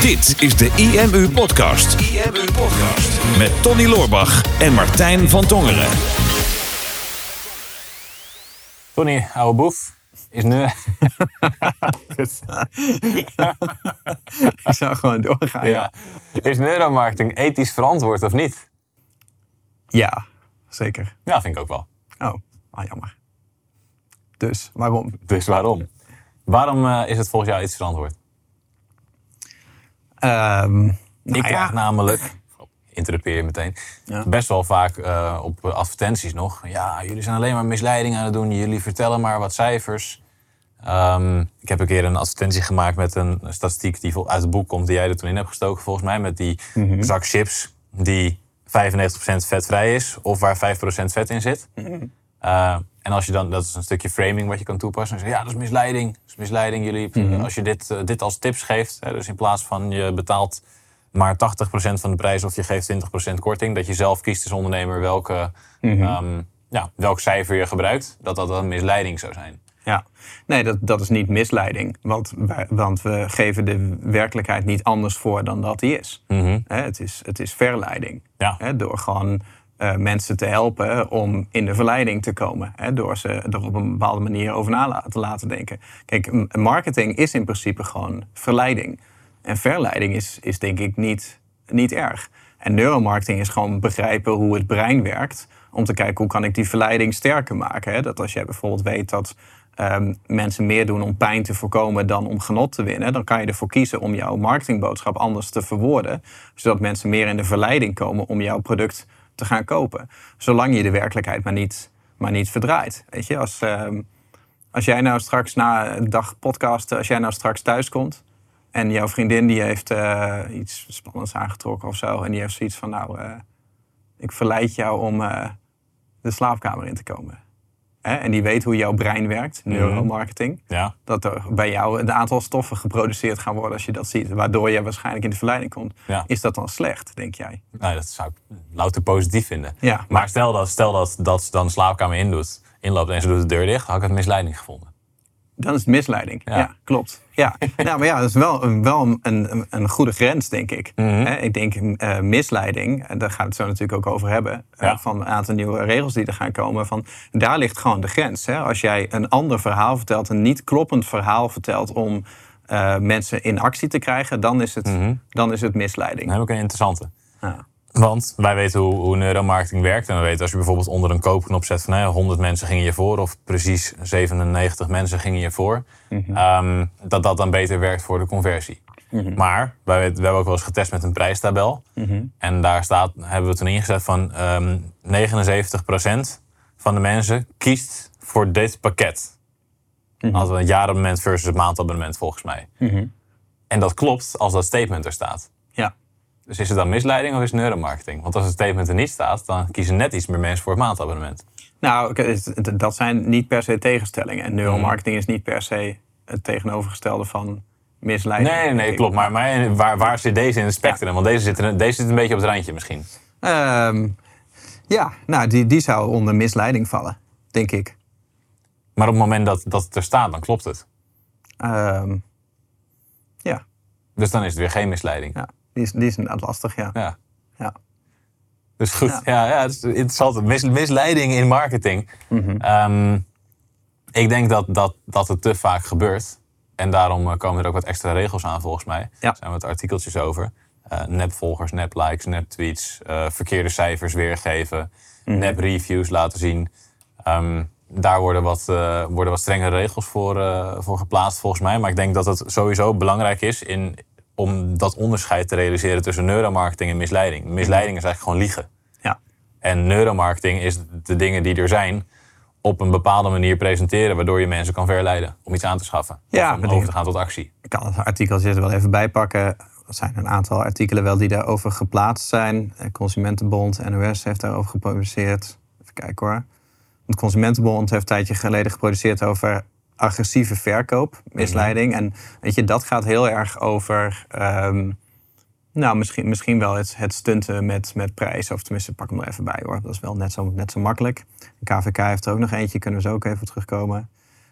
Dit is de IMU Podcast. IMU Podcast. Met Tony Loorbach en Martijn van Tongeren. Tony, oude boef, is nu... Ik zou gewoon doorgaan. Ja. Is neuromarketing ethisch verantwoord of niet? ja zeker. Ja, vind ik ook wel. Oh, ah, jammer. Dus waarom? Dus waarom? Waarom eh, is het volgens jou ethisch verantwoord? Ehm, nou ik krijg ja. namelijk, interrupeer je meteen, Ja. best wel vaak eh, op advertenties nog. Ja, jullie zijn alleen maar misleiding aan het doen. Jullie vertellen maar wat cijfers. Ehm, ik heb een keer een advertentie gemaakt met een statistiek die uit het boek komt, die jij er toen in hebt gestoken, volgens mij. Met die Mhm. zak chips die 95% vetvrij is, of waar 5% vet in zit. Mhm. Uh, en als je dan, dat is een stukje framing wat je kan toepassen. Dan zeg je, ja, dat is misleiding. Dat is misleiding. Jullie, Mhm. Als je dit, eh, dit als tips geeft, hè, dus in plaats van je betaalt maar 80% van de prijs of je geeft 20% korting, dat je zelf kiest als ondernemer welke, Mhm. ehm, ja, welk cijfer je gebruikt, dat dat een misleiding zou zijn. Ja, nee, dat, dat is niet misleiding. Want, wij- want we geven de werkelijkheid niet anders voor dan dat die is. Mhm. Het, is het is verleiding. Ja. Door gewoon eh, mensen te helpen om in de verleiding te komen. Hè, door ze er op een bepaalde manier over na te laten denken. Kijk, marketing is in principe gewoon verleiding. En verleiding is, is denk ik niet, niet erg. En neuromarketing is gewoon begrijpen hoe het brein werkt. Om te kijken hoe kan ik die verleiding sterker maken. Hè? Dat als jij bijvoorbeeld weet dat ehm, mensen meer doen om pijn te voorkomen dan om genot te winnen. Dan kan je ervoor kiezen om jouw marketingboodschap anders te verwoorden. Zodat mensen meer in de verleiding komen om jouw product te gaan kopen. Zolang je de werkelijkheid maar niet, maar niet verdraait. Weet je, als, ehm, als jij nou straks na een dag podcasten, als jij nou straks thuis komt en jouw vriendin die heeft eh, iets spannends aangetrokken of zo. En die heeft zoiets van, nou, eh, ik verleid jou om eh, de slaapkamer in te komen. Hè? En die weet hoe jouw brein werkt, neuromarketing. Ja. Dat er bij jou een aantal stoffen geproduceerd gaan worden als je dat ziet. Waardoor je waarschijnlijk in de verleiding komt. Ja. Is dat dan slecht, denk jij? Nou, dat zou ik louter positief vinden. Ja. Maar stel dat, stel dat, dat ze dan de slaapkamer in doet, inloopt en ze doet de deur dicht, had ik het misleiding gevonden. Dan is het misleiding. Ja. Ja, klopt. Ja. nou, maar ja, dat is wel, een, wel een, een, goede grens, denk ik. Mhm. Ik denk eh, misleiding, en daar gaan we het zo natuurlijk ook over hebben, eh, van een aantal nieuwe regels die er gaan komen. Van, daar ligt gewoon de grens. Hè? Als jij een ander verhaal vertelt, een niet kloppend verhaal vertelt om eh, mensen in actie te krijgen, dan is het, Mhm. dan is het misleiding. Dan heb ik een interessante. Ja. Want wij weten hoe, hoe neuromarketing werkt. En we weten als je bijvoorbeeld onder een koopknop zet van nou ja, 100 mensen gingen je voor. Of precies 97 mensen gingen je voor. ehm, dat dat dan beter werkt voor de conversie. Maar wij, we hebben ook wel eens getest met een prijstabel. En daar staat, hebben we toen ingezet van ehm 79% van de mensen kiest voor dit pakket. Hadden we een jaarabonnement versus het maandabonnement volgens mij. En dat klopt als dat statement er staat. Dus is het dan misleiding of is het neuromarketing? Want als het statement er niet staat, dan kiezen net iets meer mensen voor het maandabonnement. Nou, dat zijn niet per se tegenstellingen. En neuromarketing is niet per se het tegenovergestelde van misleiding. Nee, nee, klopt. Maar, maar waar, waar zit deze in het spectrum? Want deze zit, er, deze zit een beetje op het randje misschien. Ehm, ja, nou, die, die zou onder misleiding vallen, denk ik. Maar op het moment dat, dat het er staat, dan klopt het. Ehm, ja, Dus dan is het weer geen misleiding. ja. Die, is, die is inderdaad lastig, ja. Ja. ja. Dus goed, Ja. ja, ja, het is interessant. Mis, misleiding in marketing. Ehm, ik denk dat, dat, dat het te vaak gebeurt. En daarom eh, komen er ook wat extra regels aan volgens mij. Er Ja. zijn wat artikeltjes over. Eh nepvolgers, neplikes, neptweets, eh verkeerde cijfers weergeven, Mhm. nepreviews laten zien. Ehm, daar worden wat, eh, worden wat strengere regels voor, voor geplaatst volgens mij. Maar ik denk dat het sowieso belangrijk is in, om dat onderscheid te realiseren tussen neuromarketing en misleiding. Misleiding is eigenlijk gewoon liegen. ja. En neuromarketing is de dingen die er zijn op een bepaalde manier presenteren, waardoor je mensen kan verleiden om iets aan te schaffen. Ja, of om over te gaan tot actie. Ik kan het artikeltje er wel even bij pakken. Er zijn een aantal artikelen wel die daarover geplaatst zijn. Consumentenbond, NOS heeft daarover gepubliceerd. Even kijken hoor. De Consumentenbond heeft een tijdje geleden geproduceerd over agressieve verkoop, misleiding. En weet je, dat gaat heel erg over... ehm, nou, misschien, misschien wel het, het stunten met, met prijs. Of tenminste, pak hem er even bij hoor. Dat is wel net zo, net zo makkelijk. De KVK heeft er ook nog eentje, kunnen we zo ook even terugkomen.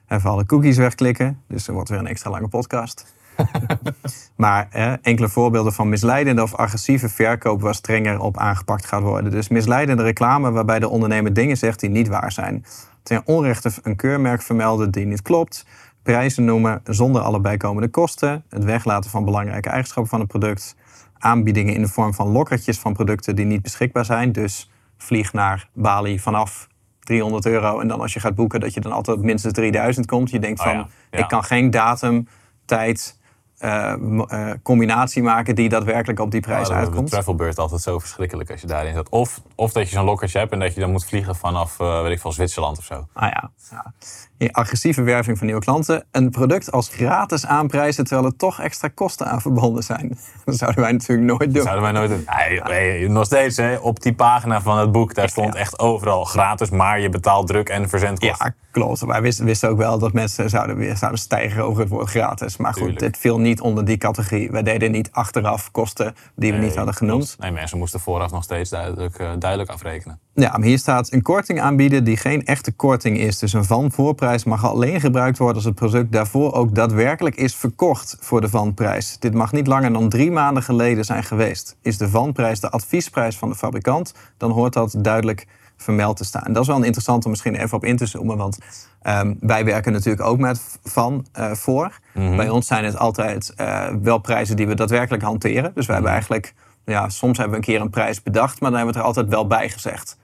Even alle cookies wegklikken. Dus er wordt weer een extra lange podcast. Maar enkele voorbeelden van misleidende of agressieve verkoop waar strenger op aangepakt gaat worden. Dus misleidende reclame waarbij de ondernemer dingen zegt die niet waar zijn. Ten onrechte een keurmerk vermelden die niet klopt. Prijzen noemen zonder alle bijkomende kosten. Het weglaten van belangrijke eigenschappen van het product. Aanbiedingen in de vorm van lokkertjes van producten die niet beschikbaar zijn. Dus vlieg naar Bali vanaf 300 euro. En dan als je gaat boeken, dat je dan altijd minstens 3000 komt. Je denkt oh van, ik kan geen datum, tijd, uh, combinatie maken die daadwerkelijk op die prijs oh, uitkomt. De travelbeurt altijd zo verschrikkelijk als je daarin zat. Of, of dat je zo'n lokkertje hebt en dat je dan moet vliegen vanaf, uh, weet ik van Zwitserland of zo. Ah ja. ja agressieve werving van nieuwe klanten. Een product als gratis aanprijzen terwijl er toch extra kosten aan verbonden zijn. Dat zouden wij natuurlijk nooit doen. Dat zouden wij nooit doen. Nee, nog steeds hè, op die pagina van het boek, daar stond echt overal gratis, maar je betaalt druk en verzendkosten. Ja, klopt. Wij wisten, wisten ook wel dat mensen zouden, zouden stijgen over het woord gratis. Maar goed, dit viel niet onder die categorie. Wij deden niet achteraf kosten die we niet hadden genoemd. Nee, mensen moesten vooraf nog steeds duidelijk, uh, duidelijk afrekenen. Ja, maar hier staat een korting aanbieden die geen echte korting is. Dus een van voorprijs mag alleen gebruikt worden als het product daarvoor ook daadwerkelijk is verkocht voor de vanprijs. Dit mag niet langer dan drie maanden geleden zijn geweest. Is de vanprijs de adviesprijs van de fabrikant, dan hoort dat duidelijk vermeld te staan. En dat is wel een interessant om misschien even op in te zoomen, want um, wij werken natuurlijk ook met van uh, voor. Mhm. Bij ons zijn het altijd uh, wel prijzen die we daadwerkelijk hanteren. Dus we hebben mhm. eigenlijk, ja, soms hebben we een keer een prijs bedacht, maar dan hebben we het er altijd wel bij gezegd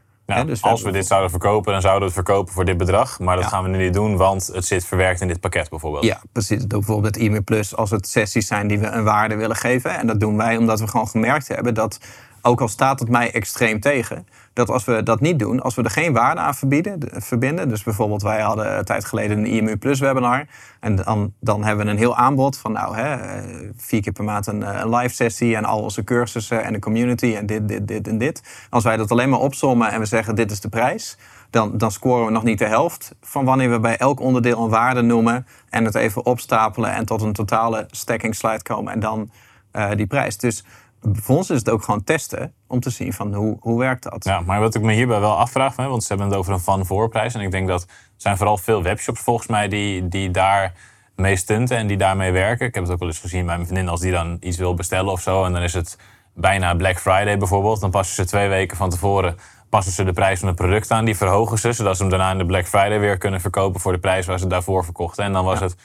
dus als we dit zouden verkopen, dan zouden we het verkopen voor dit bedrag. Maar dat gaan we nu niet doen, want het zit verwerkt in dit pakket bijvoorbeeld. Ja, precies. Bijvoorbeeld het e-mail plus als het sessies zijn die we een waarde willen geven. En dat doen wij omdat we gewoon gemerkt hebben dat ook al staat het mij extreem tegen, dat als we dat niet doen, als we er geen waarde aan verbieden, verbinden, dus bijvoorbeeld wij hadden een tijd geleden een IMU Plus webinar, en dan, dan hebben we een heel aanbod van nou, hè, eh, vier keer per maand een, eh, een live sessie en al onze cursussen en de community en dit, dit, dit en dit. Als wij dat alleen maar opsommen en we zeggen dit is de prijs, dan, dan scoren we nog niet de helft van wanneer we bij elk onderdeel een waarde noemen en het even opstapelen en tot een totale stacking slide komen en dan uh, die prijs. Dus voor ons is het ook gewoon testen om te zien van hoe, hoe werkt dat. Ja, maar wat ik me hierbij wel afvraag, want ze hebben het over een van voorprijs. En ik denk dat er zijn vooral veel webshops volgens mij die, die daar mee stunten en die daarmee werken. Ik heb het ook wel eens gezien bij mijn vriendin als die dan iets wil bestellen of zo. En dan is het bijna Black Friday bijvoorbeeld. Dan passen ze twee weken van tevoren passen ze de prijs van het product aan. Die verhogen ze, zodat ze hem daarna in de Black Friday weer kunnen verkopen voor de prijs waar ze daarvoor verkochten. En dan was het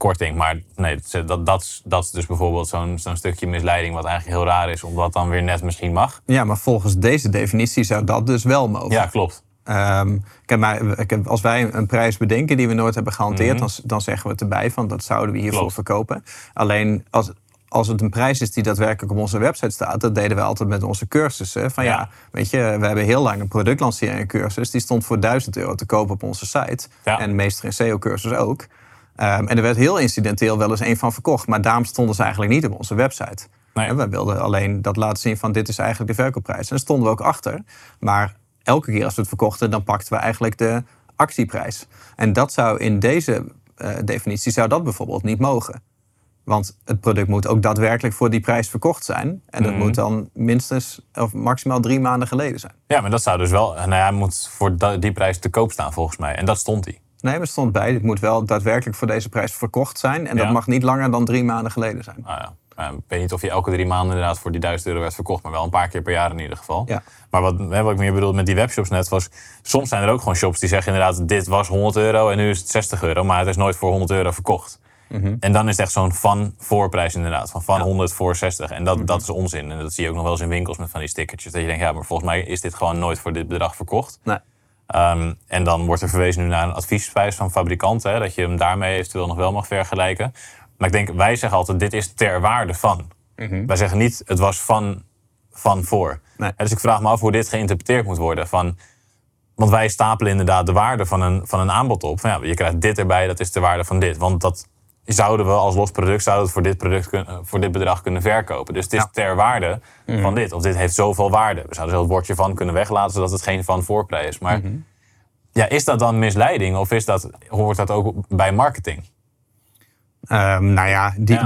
korting. Maar nee, dat, dat, dat is dus bijvoorbeeld zo'n zo'n stukje misleiding, wat eigenlijk heel raar is, omdat dan weer net misschien mag. Ja, maar volgens deze definitie zou dat dus wel mogen. Ja, klopt. Um, maar, als wij een prijs bedenken die we nooit hebben gehanteerd, mhm. dan, dan zeggen we het erbij van dat zouden we hiervoor verkopen. Alleen als, als het een prijs is die daadwerkelijk op onze website staat, dat deden we altijd met onze cursussen. Van ja, weet je, we hebben heel lang een productlancering cursus, die stond voor 1000 euro te kopen op onze site. En meester in SEO-cursus ook. Ehm, en er werd heel incidenteel wel eens een van verkocht. Maar daarom stonden ze eigenlijk niet op onze website. Nee. we wilden alleen dat laten zien van dit is eigenlijk de verkoopprijs. En daar stonden we ook achter. Maar elke keer als we het verkochten, dan pakten we eigenlijk de actieprijs. En dat zou in deze uh, definitie zou dat bijvoorbeeld niet mogen. Want het product moet ook daadwerkelijk voor die prijs verkocht zijn. En dat mhm. moet dan minstens of maximaal drie maanden geleden zijn. Ja, maar dat zou dus wel. Nou ja, hij moet voor die prijs te koop staan volgens mij. En dat stond hij. Nee, er stond bij, het moet wel daadwerkelijk voor deze prijs verkocht zijn. En dat mag niet langer dan drie maanden geleden zijn. Ah, ja. Ik weet niet of je elke drie maanden inderdaad voor die 1000 euro werd verkocht, maar wel een paar keer per jaar in ieder geval. Ja. Maar wat, wat ik meer bedoelde met die webshops net was, soms zijn er ook gewoon shops die zeggen inderdaad, dit was 100 euro en nu is het 60 euro, maar het is nooit voor 100 euro verkocht. Mhm. En dan is het echt zo'n van voorprijs inderdaad, van van 100 voor 60. En dat, mhm. dat is onzin. En dat zie je ook nog wel eens in winkels met van die stickertjes. Dat je denkt, ja, maar volgens mij is dit gewoon nooit voor dit bedrag verkocht. Nee. Ehm, en dan wordt er verwezen nu naar een adviesprijs van fabrikanten, hè, dat je hem daarmee eventueel nog wel mag vergelijken. Maar ik denk, wij zeggen altijd, dit is ter waarde van. Mhm. Wij zeggen niet, het was van, van voor. Nee. Dus ik vraag me af hoe dit geïnterpreteerd moet worden. Van, want wij stapelen inderdaad de waarde van een, van een aanbod op. Van, ja, je krijgt dit erbij, dat is de waarde van dit. Want dat zouden we als los product zouden het voor dit, product kunnen, voor dit bedrag kunnen verkopen. Dus het is ter waarde van mhm. dit. Of dit heeft zoveel waarde. We zouden er het woordje van kunnen weglaten, zodat het geen van voorprijs is. Maar mhm. ja, is dat dan misleiding of is dat, hoort dat ook bij marketing? Um, nou ja, die,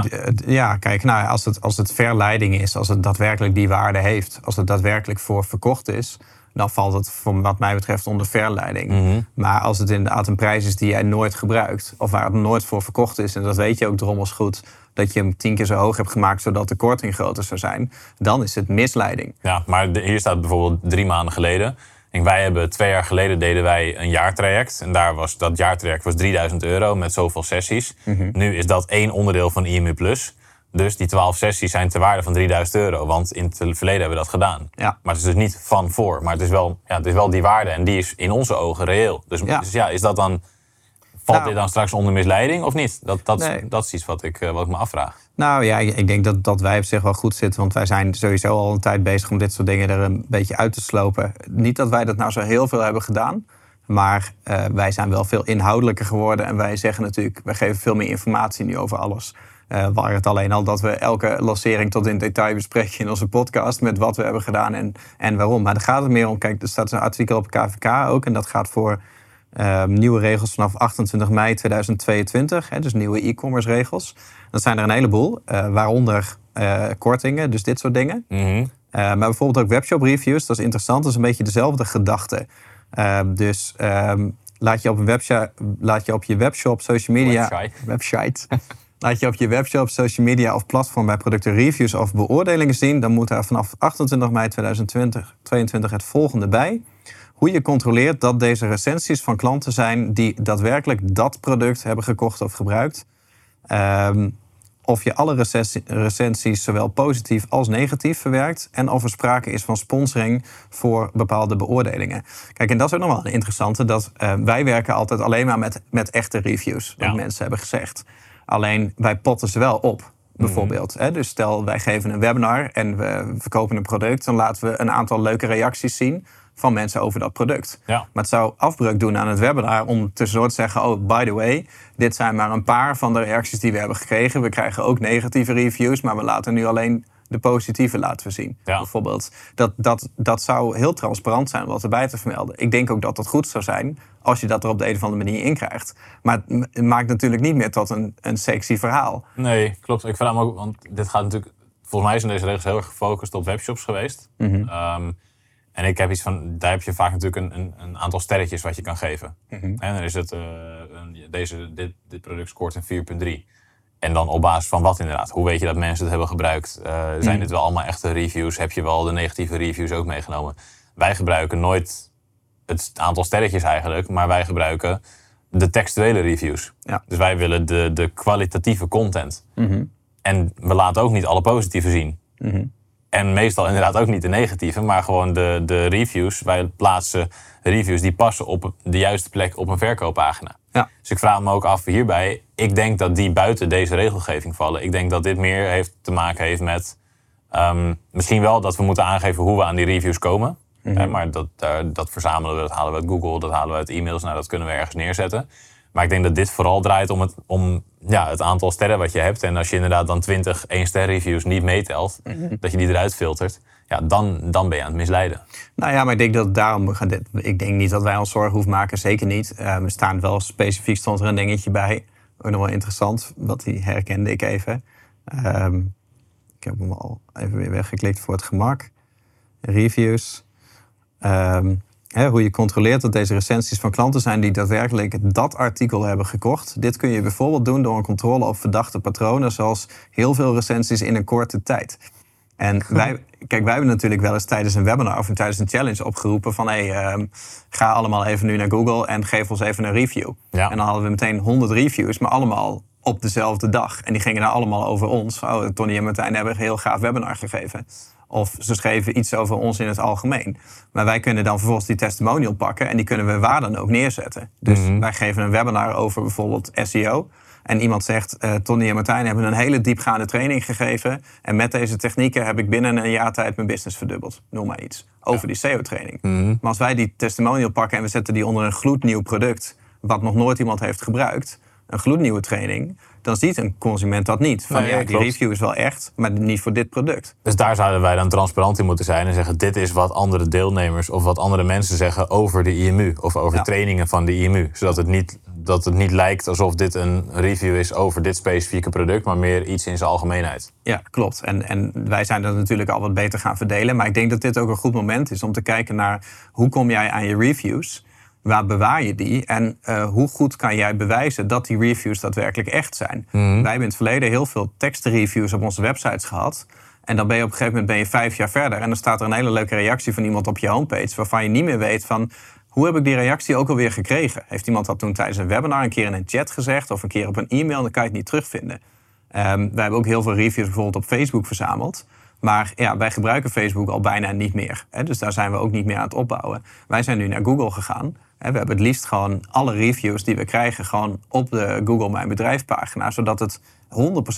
ja. kijk, nou, als, het, als het verleiding is, als het daadwerkelijk die waarde heeft, als het daadwerkelijk voor verkocht is, dan valt het voor wat mij betreft onder verleiding. Mhm. Maar als het inderdaad een prijs is die jij nooit gebruikt, of waar het nooit voor verkocht is, en dat weet je ook drommels goed, dat je hem tien keer zo hoog hebt gemaakt zodat de korting groter zou zijn, dan is het misleiding. Ja, maar hier staat bijvoorbeeld drie maanden geleden. En wij hebben twee jaar geleden deden wij een jaartraject. En daar was dat jaartraject was 3000 euro met zoveel sessies. Mhm. Nu is dat één onderdeel van IMU Plus. Dus die 12 sessies zijn ter waarde van 3000 euro. Want in het verleden hebben we dat gedaan. Ja. Maar het is dus niet van voor. Maar het is wel, ja, het is wel die waarde. En die is in onze ogen reëel. Dus Ja. dus ja is dat dan. Valt Nou. dit dan straks onder misleiding of niet? Dat, dat, Nee. dat is iets wat ik, eh, wat ik me afvraag. Nou ja, ik ik denk dat, dat wij op zich wel goed zitten. Want wij zijn sowieso al een tijd bezig om dit soort dingen er een beetje uit te slopen. Niet dat wij dat nou zo heel veel hebben gedaan. Maar eh, wij zijn wel veel inhoudelijker geworden. En wij zeggen natuurlijk, wij geven veel meer informatie nu over alles. Eh waar het alleen al dat we elke lancering tot in detail bespreken in onze podcast. Met wat we hebben gedaan en, en waarom. Maar daar gaat het meer om. Kijk, er staat een artikel op KVK ook. En dat gaat voor Ehm, nieuwe regels vanaf 28 mei 2022, hè, dus nieuwe e-commerce regels. Dat zijn er een heleboel, eh, waaronder eh, kortingen, dus dit soort dingen. Mhm. Maar bijvoorbeeld ook webshop reviews, dat is interessant, dat is een beetje dezelfde gedachte. Ehm, dus ehm, laat, je op een website, laat je op je webshop, social media... Website. website. Laat je op je webshop, social media of platform bij producten reviews of beoordelingen zien, dan moet daar vanaf 28 mei 2022 het volgende bij. Hoe je controleert dat deze recensies van klanten zijn die daadwerkelijk dat product hebben gekocht of gebruikt. Ehm, of je alle recensie- recensies zowel positief als negatief verwerkt. En of er sprake is van sponsoring voor bepaalde beoordelingen. Kijk, en dat is ook nog wel een interessante. Dat eh, wij werken altijd alleen maar met, met echte reviews. Wat Ja. mensen hebben gezegd. Alleen wij potten ze wel op. Bijvoorbeeld. Hè? Dus stel wij geven een webinar en we verkopen een product. Dan laten we een aantal leuke reacties zien van mensen over dat product. Ja. Maar het zou afbreuk doen aan het webinar om tussendoor te zeggen: Oh, by the way, dit zijn maar een paar van de reacties die we hebben gekregen. We krijgen ook negatieve reviews, maar we laten nu alleen de positieve laten we zien. Ja. Bijvoorbeeld. Dat, dat, dat zou heel transparant zijn om wat erbij te vermelden. Ik denk ook dat dat goed zou zijn als je dat er op de een of andere manier in krijgt. Maar het maakt natuurlijk niet meer tot een, een sexy verhaal. Nee, klopt. Ik vraag me ook, want dit gaat natuurlijk. Volgens mij zijn deze regels heel erg gefocust op webshops geweest. Ehm, en ik heb iets van, daar heb je vaak natuurlijk een, een, een aantal sterretjes wat je kan geven. En dan is het, eh, een, deze, dit, dit product scoort een 4,3. En dan op basis van wat inderdaad? Hoe weet je dat mensen het hebben gebruikt? Eh, zijn dit wel allemaal echte reviews? Heb je wel de negatieve reviews ook meegenomen? Wij gebruiken nooit het aantal sterretjes eigenlijk, maar wij gebruiken de textuele reviews. Ja. Dus wij willen de, de kwalitatieve content. En we laten ook niet alle positieve zien. En meestal inderdaad ook niet de negatieve, maar gewoon de, de reviews. Wij plaatsen reviews die passen op de juiste plek op een verkooppagina. Ja. Dus ik vraag me ook af hierbij. Ik denk dat die buiten deze regelgeving vallen. Ik denk dat dit meer heeft te maken heeft met. ehm, misschien wel dat we moeten aangeven hoe we aan die reviews komen. Hè, maar dat, dat verzamelen we, dat halen we uit Google, dat halen we uit e-mails. Nou, dat kunnen we ergens neerzetten. Maar ik denk dat dit vooral draait om het, om, ja, het aantal sterren wat je hebt. En als je inderdaad dan 20 één ster reviews niet meetelt, dat je die eruit filtert, ja, dan, dan ben je aan het misleiden. Nou ja, maar ik denk dat daarom we gaan dit. Ik denk niet dat wij ons zorgen hoeven maken, zeker niet. Eh, we staan wel specifiek stond er een dingetje bij. Ook nog wel interessant, wat die herkende ik even. Ehm, ik heb hem al even weer weggeklikt voor het gemak. Reviews. Ehm, hè, hoe je controleert dat deze recensies van klanten zijn die daadwerkelijk dat artikel hebben gekocht. Dit kun je bijvoorbeeld doen door een controle op verdachte patronen, zoals heel veel recensies in een korte tijd. En wij, kijk, wij hebben natuurlijk wel eens tijdens een webinar of tijdens een challenge opgeroepen van hey, ehm, ga allemaal even nu naar Google en geef ons even een review. Ja. En dan hadden we meteen 100 reviews, maar allemaal op dezelfde dag. En die gingen dan allemaal over ons. Oh, Tony en Martijn hebben een heel gaaf webinar gegeven. Of ze schreven iets over ons in het algemeen. Maar wij kunnen dan vervolgens die testimonial pakken en die kunnen we waar dan ook neerzetten. Dus wij geven een webinar over bijvoorbeeld SEO. En iemand zegt, eh, Tony en Martijn hebben een hele diepgaande training gegeven. En met deze technieken heb ik binnen een jaar tijd mijn business verdubbeld. Noem maar iets. Over die SEO-training. Maar als wij die testimonial pakken en we zetten die onder een gloednieuw product... wat nog nooit iemand heeft gebruikt, een gloednieuwe training... dan ziet een consument dat niet. Van Nee, ja, die klopt. review is wel echt, maar niet voor dit product. Dus daar zouden wij dan transparant in moeten zijn en zeggen: dit is wat andere deelnemers of wat andere mensen zeggen over de IMU of over Ja. trainingen van de IMU. Zodat het, niet, dat het niet lijkt alsof dit een review is over dit specifieke product, maar meer iets in zijn algemeenheid. Ja, klopt. En, en wij zijn dat natuurlijk al wat beter gaan verdelen. Maar ik denk dat dit ook een goed moment is om te kijken naar hoe kom jij aan je reviews. Waar bewaar je die? En uh, hoe goed kan jij bewijzen dat die reviews daadwerkelijk echt zijn? Mhm. Wij hebben in het verleden heel veel tekstreviews op onze websites gehad. En dan ben je op een gegeven moment ben je vijf jaar verder. En dan staat er een hele leuke reactie van iemand op je homepage. Waarvan je niet meer weet van hoe heb ik die reactie ook alweer gekregen? Heeft iemand dat toen tijdens een webinar een keer in een chat gezegd of een keer op een e-mail? Dan kan je het niet terugvinden. Um, wij hebben ook heel veel reviews bijvoorbeeld op Facebook verzameld. Maar ja, wij gebruiken Facebook al bijna niet meer. Hè? Dus daar zijn we ook niet meer aan het opbouwen. Wij zijn nu naar Google gegaan. Hè? We hebben het liefst gewoon alle reviews die we krijgen... gewoon op de Google Mijn Bedrijf pagina... zodat het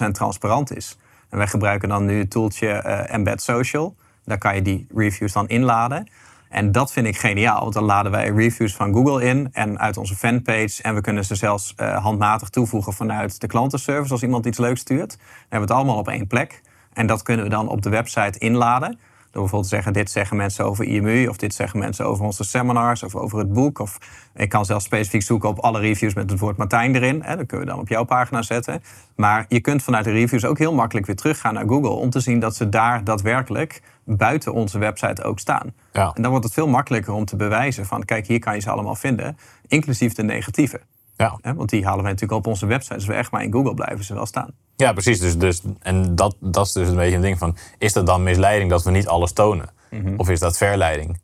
100% transparant is. En wij gebruiken dan nu het toeltje uh, Embed Social. Daar kan je die reviews dan inladen. En dat vind ik geniaal, want dan laden wij reviews van Google in en uit onze fanpage. En we kunnen ze zelfs uh, handmatig toevoegen vanuit de klantenservice als iemand iets leuks stuurt. Dan hebben we het allemaal op één plek. En dat kunnen we dan op de website inladen. Door bijvoorbeeld te zeggen, dit zeggen mensen over IMU... of dit zeggen mensen over onze seminars of over het boek. Of ik kan zelfs specifiek zoeken op alle reviews met het woord Martijn erin. Hè, dat kunnen we dan op jouw pagina zetten. Maar je kunt vanuit de reviews ook heel makkelijk weer teruggaan naar Google... om te zien dat ze daar daadwerkelijk buiten onze website ook staan. Ja. En dan wordt het veel makkelijker om te bewijzen van... kijk, hier kan je ze allemaal vinden, inclusief de negatieve. Ja. Want die halen wij natuurlijk op onze website. Dus we echt maar in Google blijven ze wel staan. Ja, precies. Dus, dus, en dat, dat is dus een beetje een ding van... is dat dan misleiding dat we niet alles tonen? Of is dat verleiding?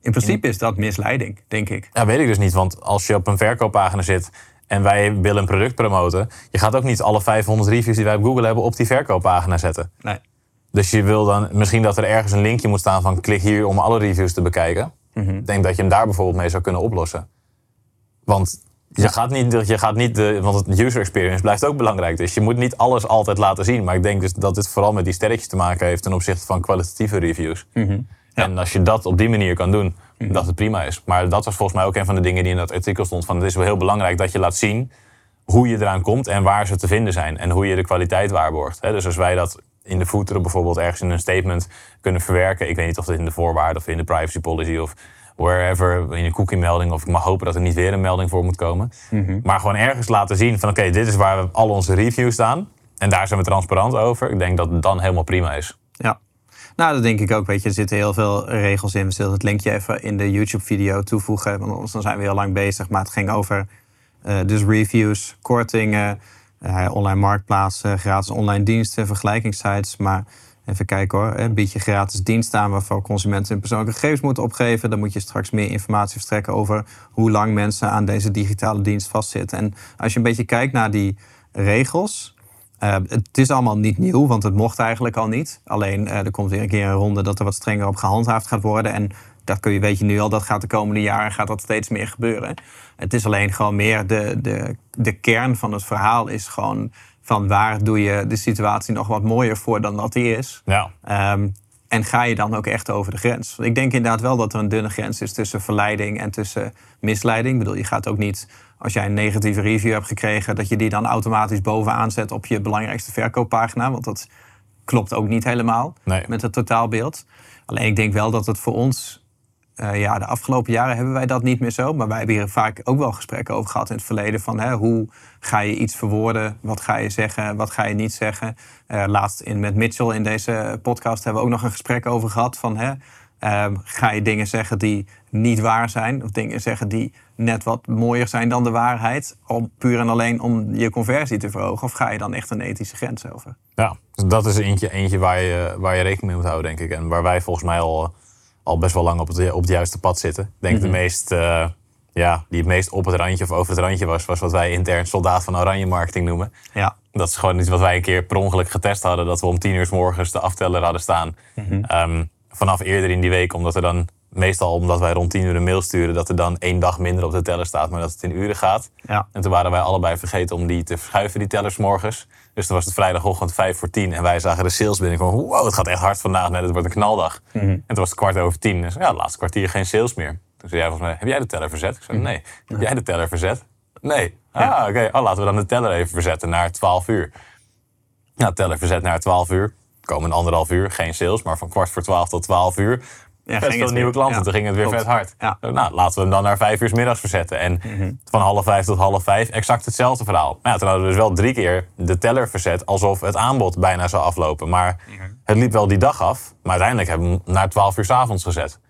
In principe is dat misleiding, denk ik. Ja, weet ik dus niet. Want als je op een verkooppagina zit en wij willen een product promoten... je gaat ook niet alle 500 reviews die wij op Google hebben op die verkooppagina zetten. Nee. Dus je wil dan misschien dat er ergens een linkje moet staan van... klik hier om alle reviews te bekijken. Ik denk dat je hem daar bijvoorbeeld mee zou kunnen oplossen. Want je, gaat niet, je gaat niet de, want het user experience blijft ook belangrijk. Dus je moet niet alles altijd laten zien. Maar ik denk dus dat dit vooral met die sterretjes te maken heeft ten opzichte van kwalitatieve reviews. En als je dat op die manier kan doen, dat het prima is. Maar dat was volgens mij ook een van de dingen die in dat artikel stond. Van het is wel heel belangrijk dat je laat zien hoe je eraan komt en waar ze te vinden zijn. En hoe je de kwaliteit waarborgt. Dus als wij dat in de footer bijvoorbeeld ergens in een statement kunnen verwerken. Ik weet niet of het in de voorwaarden of in de privacy policy of wherever, in een cookie melding. Of ik mag hopen dat er niet weer een melding voor moet komen. Maar gewoon ergens laten zien van oké, dit is waar we al onze reviews staan. En daar zijn we transparant over. Ik denk dat het dan helemaal prima is. Ja. Nou, dat denk ik ook. Weet je, er zitten heel veel regels in. We zullen het linkje even in de YouTube-video toevoegen. Want anders dan zijn we heel lang bezig. Maar het ging over uh, dus reviews, kortingen, uh, online marktplaatsen, gratis online diensten, vergelijkingssites. Maar even kijken hoor, bied je gratis dienst aan waarvoor consumenten hun persoonlijke gegevens moeten opgeven. Dan moet je straks meer informatie verstrekken over hoe lang mensen aan deze digitale dienst vastzitten. En als je een beetje kijkt naar die regels. Uh, het is allemaal niet nieuw, want het mocht eigenlijk al niet. Alleen uh, er komt weer een keer een ronde dat er wat strenger op gehandhaafd gaat worden. En dat kun je, weet je nu al, dat gaat de komende jaren gaat dat steeds meer gebeuren. Het is alleen gewoon meer de, de, de kern van het verhaal is gewoon van waar doe je de situatie nog wat mooier voor dan dat die is. Ja. Um, en ga je dan ook echt over de grens? Ik denk inderdaad wel dat er een dunne grens is tussen verleiding en tussen misleiding. Ik bedoel, je gaat ook niet, als jij een negatieve review hebt gekregen, dat je die dan automatisch bovenaan zet op je belangrijkste verkooppagina. Want dat klopt ook niet helemaal Nee. met het totaalbeeld. Alleen ik denk wel dat het voor ons uh, ja, de afgelopen jaren hebben wij dat niet meer zo. Maar wij hebben hier vaak ook wel gesprekken over gehad in het verleden. Van hè, hoe ga je iets verwoorden? Wat ga je zeggen? Wat ga je niet zeggen? Uh, laatst in, met Mitchell in deze podcast hebben we ook nog een gesprek over gehad. Van hè, uh, ga je dingen zeggen die niet waar zijn? Of dingen zeggen die net wat mooier zijn dan de waarheid? Om, puur en alleen om je conversie te verhogen? Of ga je dan echt een ethische grens over? Ja, dat is eentje, eentje waar, je, waar je rekening mee moet houden, denk ik. En waar wij volgens mij al al best wel lang op het, op het juiste pad zitten. Ik denk de meest, uh, ja, die het meest op het randje of over het randje was, was wat wij intern soldaat van oranje marketing noemen. Ja. Dat is gewoon iets wat wij een keer per ongeluk getest hadden. Dat we om tien uur s morgens de afteller hadden staan. um, vanaf eerder in die week, omdat er dan meestal omdat wij rond tien uur een mail sturen, dat er dan één dag minder op de teller staat, maar dat het in uren gaat. Ja. En toen waren wij allebei vergeten om die te verschuiven, die tellers morgens. Dus toen was het vrijdagochtend vijf voor tien en wij zagen de sales binnenkomen. Wow, het gaat echt hard vandaag. Nee, het wordt een knaldag. En toen was het kwart over tien. Dus ja, het laatste kwartier geen sales meer. Toen zei jij volgens mij, heb jij de teller verzet? Ik zei, nee. Heb jij de teller verzet? Nee. Ah, oké. Oh, laten we dan de teller even verzetten naar 12 uur. Nou, teller verzet naar 12 uur. Komen een anderhalf uur, geen sales, maar van kwart voor 12 tot 12 uur. Ja, Best veel nieuwe klanten. Ja, Toen ging het weer klopt. vet hard. Ja. Nou, laten we hem dan naar vijf uur 's middags verzetten. En van half vijf tot half vijf exact hetzelfde verhaal. Maar ja, toen hadden we dus wel drie keer de teller verzet alsof het aanbod bijna zou aflopen. Maar het liep wel die dag af. Maar uiteindelijk hebben we hem naar twaalf uur 's avonds gezet.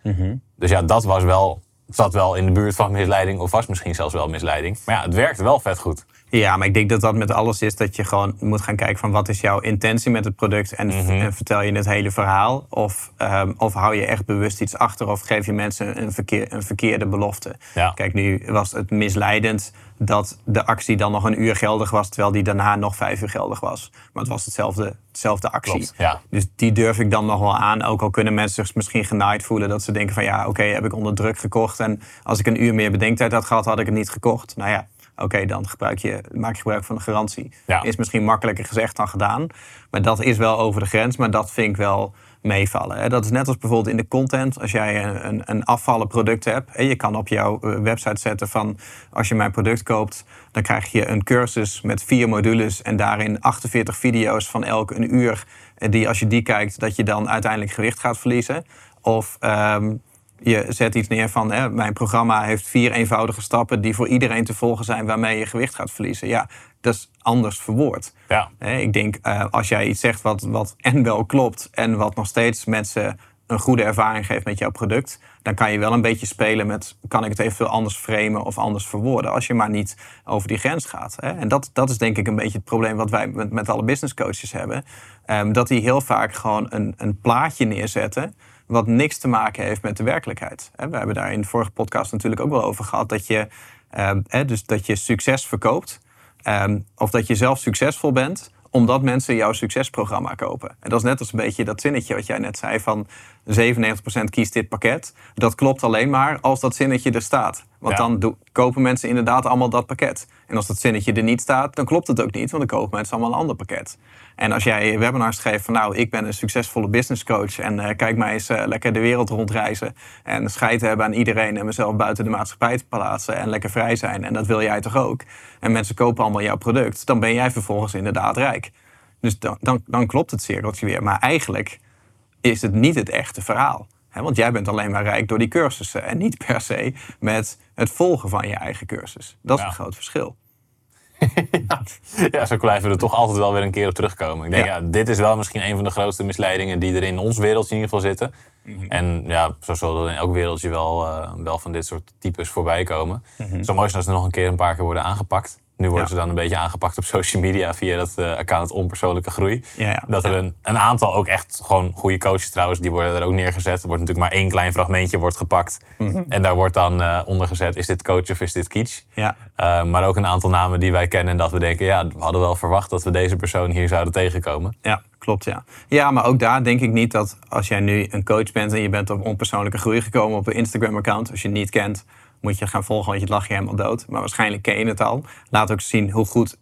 Dus ja, dat was wel zat wel in de buurt van misleiding of was misschien zelfs wel misleiding. Maar ja, het werkte wel vet goed. Ja, maar ik denk dat dat met alles is dat je gewoon moet gaan kijken van wat is jouw intentie met het product en, Mhm. en vertel je het hele verhaal of, ehm, of hou je echt bewust iets achter of geef je mensen een, verkeer, een verkeerde belofte. Ja. Kijk, nu was het misleidend dat de actie dan nog een uur geldig was terwijl die daarna nog vijf uur geldig was. Maar het was hetzelfde, hetzelfde actie. Klopt, ja. Dus die durf ik dan nog wel aan. Ook al kunnen mensen zich misschien genaaid voelen dat ze denken van ja, oké, heb ik onder druk gekocht. En als ik een uur meer bedenktijd had gehad, had ik het niet gekocht. Nou ja, oké, dan gebruik je, maak je gebruik van de garantie. Ja. Is misschien makkelijker gezegd dan gedaan. Maar dat is wel over de grens, maar dat vind ik wel meevallen. Dat is net als bijvoorbeeld in de content. Als jij een, een, een afvallen product hebt. En je kan op jouw eh, website zetten van... als je mijn product koopt, dan krijg je een cursus met vier modules... en daarin 48 video's van elk een uur. En die, als je die kijkt, dat je dan uiteindelijk gewicht gaat verliezen. Of... ehm, je zet iets neer van hè, mijn programma heeft vier eenvoudige stappen die voor iedereen te volgen zijn waarmee je gewicht gaat verliezen. Ja, dat is anders verwoord. Ja. Ik denk eh, als jij iets zegt wat, wat en wel klopt en wat nog steeds mensen een goede ervaring geeft met jouw product, dan kan je wel een beetje spelen met kan ik het eventueel anders framen of anders verwoorden als je maar niet over die grens gaat. Hè? En dat, dat is denk ik een beetje het probleem wat wij met, met alle business coaches hebben. Ehm, dat die heel vaak gewoon een, een plaatje neerzetten wat niks te maken heeft met de werkelijkheid. We hebben daar in de vorige podcast natuurlijk ook wel over gehad dat je, ehm, dus dat je succes verkoopt. ehm, of dat je zelf succesvol bent omdat mensen jouw succesprogramma kopen. En dat is net als een beetje dat zinnetje wat jij net zei van 97% kiest dit pakket. Dat klopt alleen maar als dat zinnetje er staat. Want Ja. dan do- kopen mensen inderdaad allemaal dat pakket. En als dat zinnetje er niet staat, dan klopt het ook niet, want dan kopen mensen allemaal een ander pakket. En als jij webinars geeft van nou, ik ben een succesvolle business coach en eh, kijk mij eens eh, lekker de wereld rondreizen en scheid hebben aan iedereen en mezelf buiten de maatschappij te plaatsen en lekker vrij zijn en dat wil jij toch ook? En mensen kopen allemaal jouw product, dan ben jij vervolgens inderdaad rijk. Dus dan, dan, dan klopt het cirkeltje weer. Maar eigenlijk is het niet het echte verhaal. Hè, want jij bent alleen maar rijk door die cursussen en niet per se met het volgen van je eigen cursus. Dat is Ja. een groot verschil. Ja, zo blijven we er toch altijd wel weer een keer op terugkomen. Ik denk, Ja. ja. dit is wel misschien een van de grootste misleidingen die er in ons wereldje in ieder geval zitten. Mhm. En ja, zo zal er in elk wereldje wel, eh, wel van dit soort types voorbij komen. Mhm. Zo mooi is als ze nog een keer een paar keer worden aangepakt. Nu worden Ja. ze dan een beetje aangepakt op social media via dat eh, account onpersoonlijke groei. Ja, ja. Dat er een, een aantal ook echt gewoon goede coaches trouwens, die worden er ook neergezet. Er wordt natuurlijk maar één klein fragmentje wordt gepakt. Mhm. En daar wordt dan eh onder gezet, is dit coach of is dit kitsch? Ja, Uh, maar ook een aantal namen die wij kennen en dat we denken, ja, we hadden wel verwacht dat we deze persoon hier zouden tegenkomen. ja, klopt ja. Ja, maar ook daar denk ik niet dat als jij nu een coach bent en je bent op onpersoonlijke groei gekomen op een Instagram-account, als je het niet kent, moet je gaan volgen, want je lach je helemaal dood. Maar waarschijnlijk ken je het al. Laat ook zien hoe goed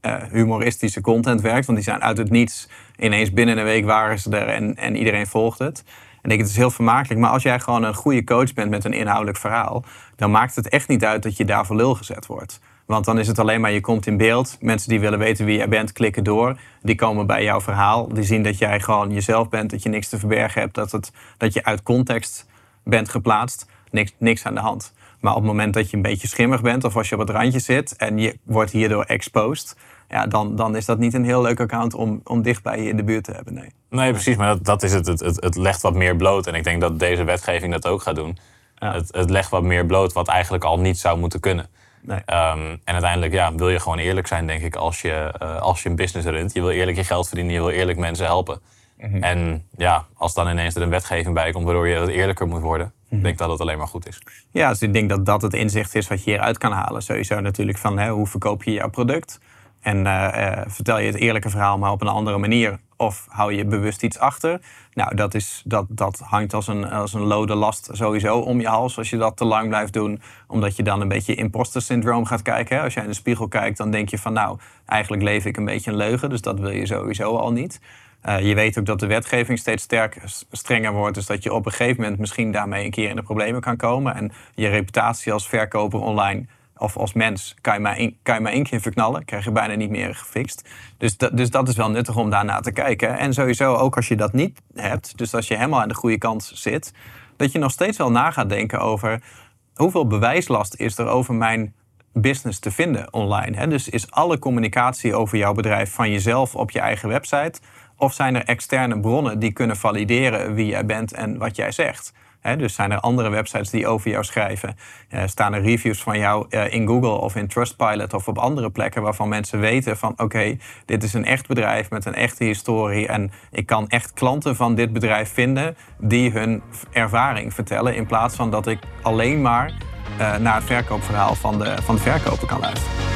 eh, humoristische content werkt. Want die zijn uit het niets. Ineens binnen een week waren ze er en, en iedereen volgt het. En ik het is heel vermakelijk. Maar als jij gewoon een goede coach bent met een inhoudelijk verhaal... dan maakt het echt niet uit dat je daar voor lul gezet wordt. Want dan is het alleen maar, je komt in beeld. Mensen die willen weten wie jij bent, klikken door. Die komen bij jouw verhaal. Die zien dat jij gewoon jezelf bent, dat je niks te verbergen hebt. Dat, het, dat je uit context bent geplaatst. Niks, niks aan de hand. Maar op het moment dat je een beetje schimmig bent of als je op het randje zit en je wordt hierdoor exposed, ja, dan, dan is dat niet een heel leuk account om, om dicht bij je in de buurt te hebben. Nee. Nee, precies, maar dat, dat is het. Het, het. het legt wat meer bloot. En ik denk dat deze wetgeving dat ook gaat doen. Ja. Het, het legt wat meer bloot wat eigenlijk al niet zou moeten kunnen. Nee. Ehm, en uiteindelijk ja, wil je gewoon eerlijk zijn, denk ik, als je, eh, als je een business runt. Je wil eerlijk je geld verdienen, je wil eerlijk mensen helpen. Mhm. En ja, als dan ineens er een wetgeving bij komt waardoor je wat eerlijker moet worden, Mhm. denk ik dat het alleen maar goed is. Ja, dus ik denk dat dat het inzicht is wat je hieruit kan halen. Sowieso natuurlijk van hè, hoe verkoop je jouw product. En eh, eh, vertel je het eerlijke verhaal maar op een andere manier. Of hou je bewust iets achter. Nou, dat, is, dat, dat hangt als een, als een lode last sowieso om je hals. Als je dat te lang blijft doen. Omdat je dan een beetje imposter syndroom gaat kijken. Hè. Als jij in de spiegel kijkt, dan denk je van nou, eigenlijk leef ik een beetje een leugen. Dus dat wil je sowieso al niet. Eh, je weet ook dat de wetgeving steeds sterker, s- strenger wordt. Dus dat je op een gegeven moment misschien daarmee een keer in de problemen kan komen. En je reputatie als verkoper online of als mens kan je maar één, kan je maar één keer verknallen. Krijg je bijna niet meer gefixt. Dus, dat- dus dat is wel nuttig om daarna te kijken. En sowieso ook als je dat niet hebt. Dus als je helemaal aan de goede kant zit. Dat je nog steeds wel na gaat denken over... hoeveel bewijslast is er over mijn business te vinden online. Hè? Dus is alle communicatie over jouw bedrijf van jezelf op je eigen website? Of zijn er externe bronnen die kunnen valideren wie jij bent en wat jij zegt? dus zijn er andere websites die over jou schrijven? Uh, staan er reviews van jou uh, in Google of in Trustpilot of op andere plekken waarvan mensen weten van oké, dit is een echt bedrijf met een echte historie en ik kan echt klanten van dit bedrijf vinden die hun ervaring vertellen in plaats van dat ik alleen maar uh, naar het verkoopverhaal van de, van de verkoper kan luisteren.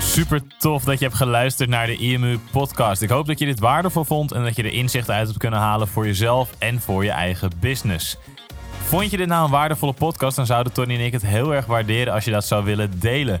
Super tof dat je hebt geluisterd naar de IMU podcast. Ik hoop dat je dit waardevol vond en dat je er inzichten uit hebt kunnen halen voor jezelf en voor je eigen business. Vond je dit nou een waardevolle podcast, dan zouden Tony en ik het heel erg waarderen als je dat zou willen delen.